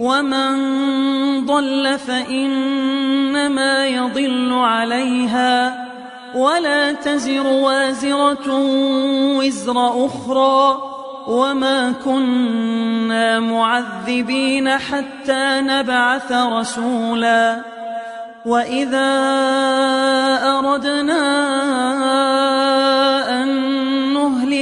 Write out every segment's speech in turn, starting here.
ومن ضل فإنما يضل عليها ولا تزر وازرة وزر أخرى وما كنا معذبين حتى نبعث رسولا وإذا أردنا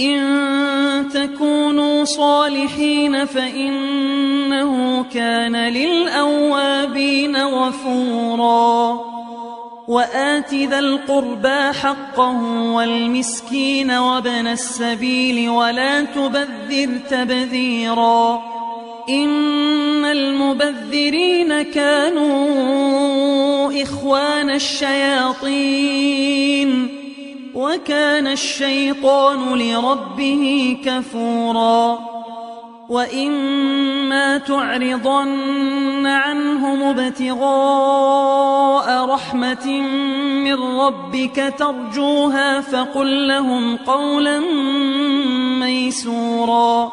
إن تكونوا صالحين فإنه كان للأوابين غفورا. وآت ذا القربى حقه والمسكين وابن السبيل ولا تبذر تبذيرا. إن المبذرين كانوا إخوان الشياطين. وكان الشيطان لربه كفورا وإما تعرضن عنهم ابتغاء رحمة من ربك ترجوها فقل لهم قولا ميسورا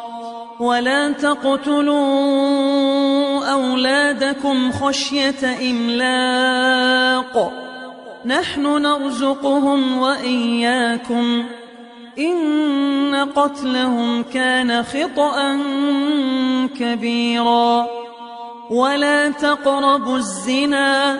ولا تقتلوا أولادكم خشية إملاق. نحن نرزقهم وإياكم. إن قتلهم كان خطأ كبيرا. ولا تقربوا الزنا.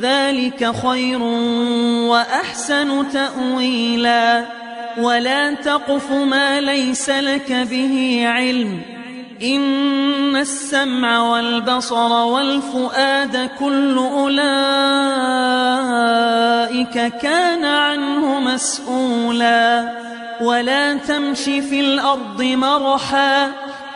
ذلك خير وأحسن تأويلا. ولا تقف ما ليس لك به علم. إن السمع والبصر والفؤاد كل أولئك كان عنه مسؤولا. ولا تمش في الأرض مرحا.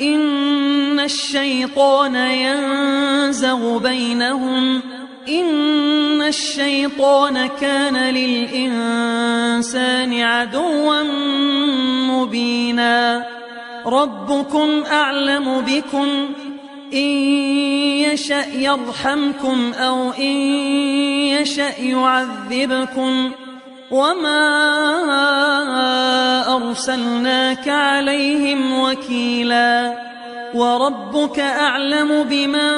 إن الشيطان ينزغ بينهم. إن الشيطان كان للإنسان عدوا مبينا. ربكم أعلم بكم. إن يشأ يرحمكم أو إن يشأ يعذبكم. وما أرسلناك عليهم وكيلا وربك أعلم بمن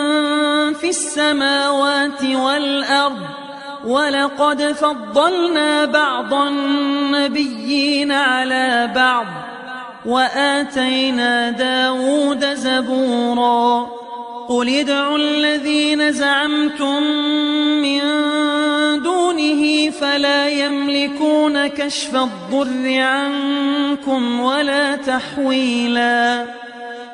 في السماوات والأرض ولقد فضلنا بعض النبيين على بعض وآتينا داود زبورا قل ادعوا الذين زعمتم من دونه فلا يملكون كشف الضر عنكم ولا تحويلا؟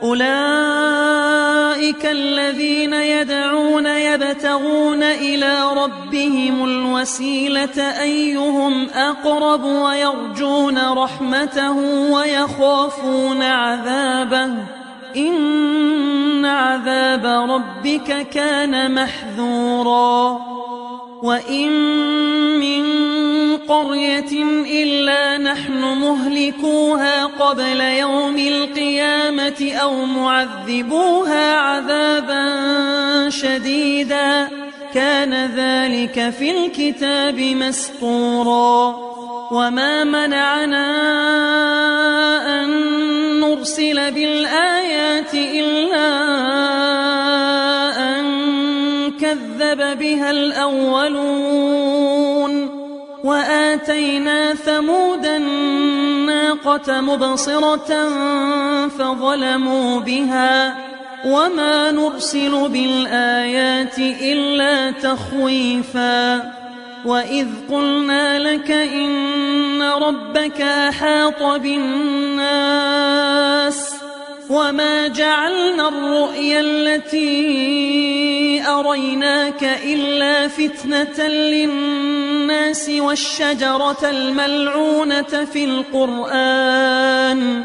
أولئك الذين يدعون يبتغون إلى ربهم الوسيلة أيهم أقرب ويرجون رحمته ويخافون عذابه. إن عذاب ربك كان محذورا. وإن من قرية إلا نحن مهلكوها قبل يوم القيامة أو معذبوها عذابا شديدا. كان ذلك في الكتاب مسطورا. وما منعنا أن نرسل بالآيات إلا أن كذب بها الأولون وآتينا ثمود الناقة مبصرة فظلموا بها وما نرسل بالآيات إلا تخويفا وإذ قلنا لك إن ربك أحاط بالناس وما جعلنا الرؤيا التي أريناك إلا فتنة للناس والشجرة الملعونة في القرآن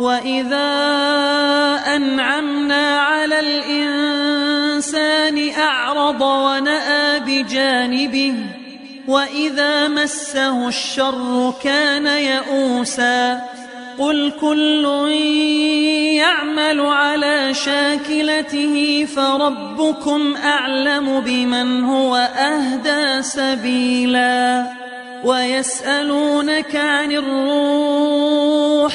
وإذا أنعمنا على الإنسان أعرض ونأى بجانبه وإذا مسه الشر كان يئوسا قل كل يعمل على شاكلته فربكم أعلم بمن هو أهدى سبيلا ويسألونك عن الروح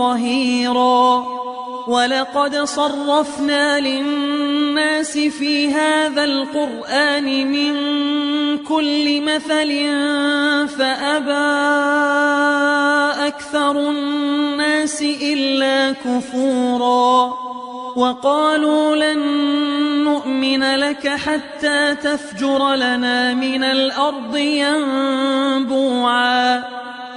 ظهيرا. ولقد صرفنا للناس في هذا القرآن من كل مثل فأبى أكثر الناس إلا كفورا. وقالوا لن نؤمن لك حتى تفجر لنا من الأرض ينبوعا.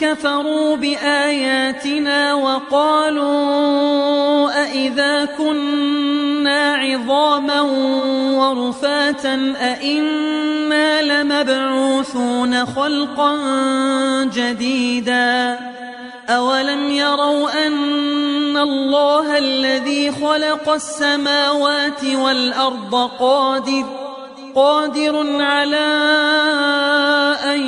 كفروا بآياتنا وقالوا أئذا كنا عظاما ورفاتا أئنا لمبعوثون خلقا جديدا أولم يروا أن الله الذي خلق السماوات والأرض قادر قادر على أن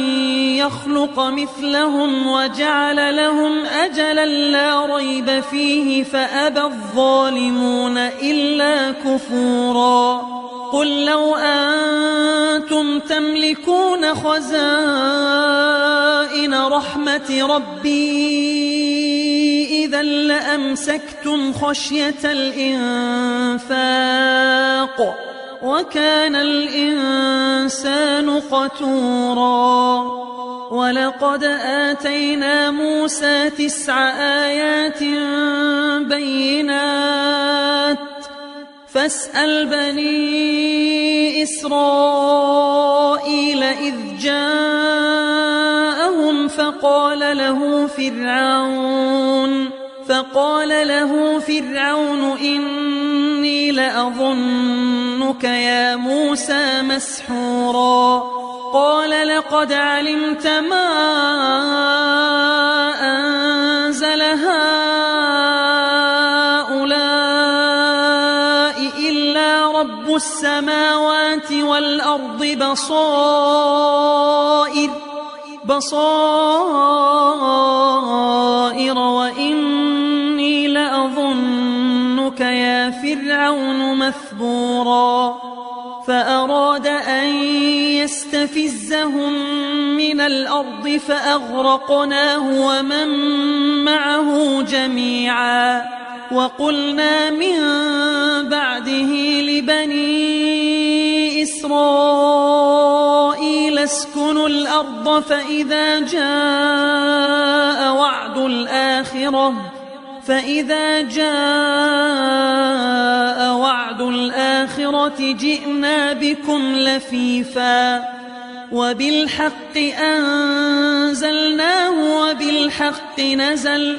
يخلق مثلهم وجعل لهم أجلا لا ريب فيه فأبى الظالمون إلا كفورا قل لو أنتم تملكون خزائن رحمة ربي إذا لأمسكتم خشية الإنفاق وكان الإنسان قتورا. ولقد آتينا موسى تسع آيات بينات. فاسأل بني إسرائيل إذ جاءهم فقال له فرعون فقال له فرعون إني لأظنك يا موسى مسحورا. قال لقد علمت ما أنزل هؤلاء إلا رب السماوات والأرض بصائر بصائر وإني لأظنك يا فرعون مثبورا فأراد أن يستفزهم من الأرض فأغرقناه ومن معه جميعا وقلنا من بعده لبني إسرائيل اسكنوا الأرض فإذا جاء وعد الآخرة فإذا جاء وعد الآخرة جئنا بكم لفيفا وبالحق أنزلناه وبالحق نزل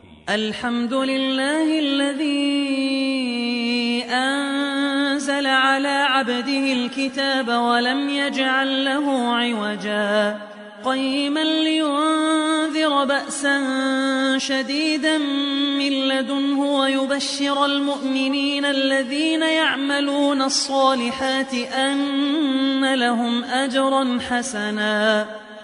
الحمد لله الذي أنزل على عبده الكتاب ولم يجعل له عوجا. قيما لينذر بأسا شديدا من لدنه ويبشر المؤمنين الذين يعملون الصالحات أن لهم أجرا حسنا.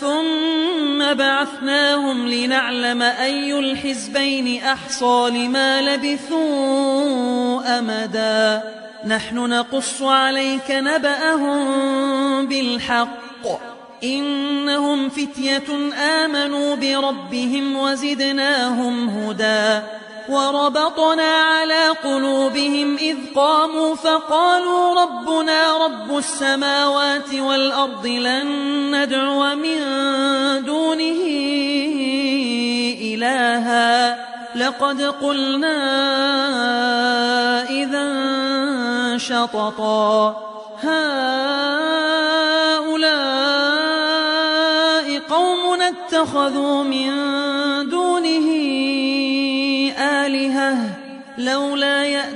ثم بعثناهم لنعلم أي الحزبين أحصى لما لبثوا أمدا. نحن نقص عليك نبأهم بالحق. إنهم فتية آمنوا بربهم وزدناهم هدى. وربطنا على قلوبهم إذ قاموا فقالوا ربنا السماوات والأرض لن ندعو من دونه إلها. لقد قلنا إذا شططا. هؤلاء قوم اتخذوا من دونه آلهة. لولا يأتون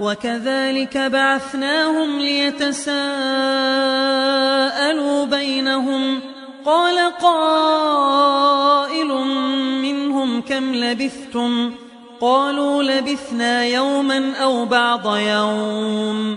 وكذلك بعثناهم ليتساءلوا بينهم. قال قائل منهم كم لبثتم؟ قالوا لبثنا يوما أو بعض يوم.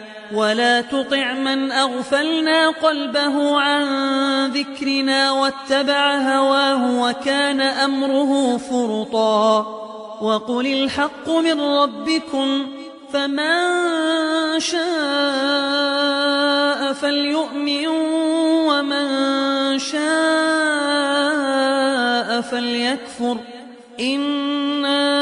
ولا تطع من أغفلنا قلبه عن ذكرنا واتبع هواه وكان أمره فرطا وقل الحق من ربكم فمن شاء فليؤمن ومن شاء فليكفر إنا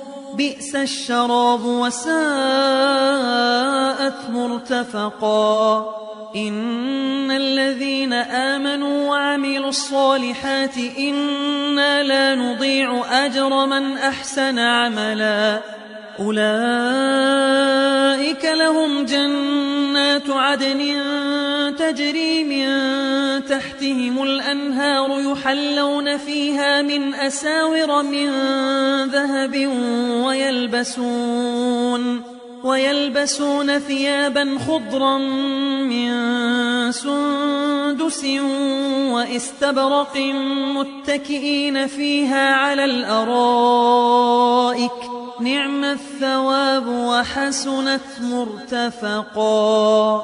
بئس الشراب وساءت مرتفقا. إن الذين آمنوا وعملوا الصالحات إنا لا نضيع أجر من أحسن عملا. أولئك لهم جنات عدن تجري من تحتهم الأنهار يحلون فيها من أساور من ذهب ويلبسون ويلبسون ثيابا خضرا من سندس واستبرق متكئين فيها على الأرائك. نعم الثواب وحسنت مرتفقا.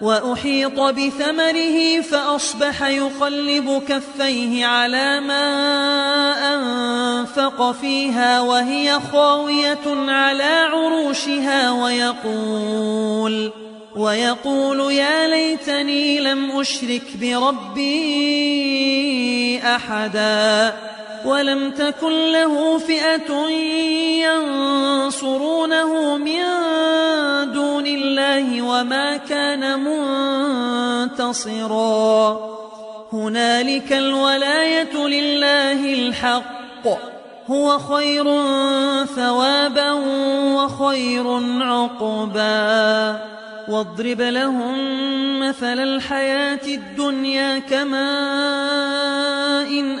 وأحيط بثمره فأصبح يقلب كفيه على ما أنفق فيها وهي خاوية على عروشها ويقول ويقول يا ليتني لم أشرك بربي أحدا ولم تكن له فئة ينصرونه من دون الله وما كان منتصرا. هنالك الولاية لله الحق. هو خير ثوابا وخير عقبا. واضرب لهم مثل الحياة الدنيا كماء إن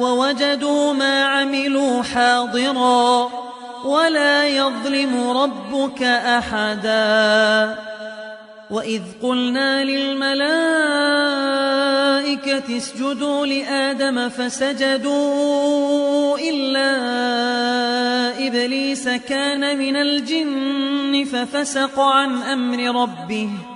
ووجدوا ما عملوا حاضرا ولا يظلم ربك أحدا. وإذ قلنا للملائكة اسجدوا لآدم فسجدوا إلا إبليس كان من الجن ففسق عن أمر ربه.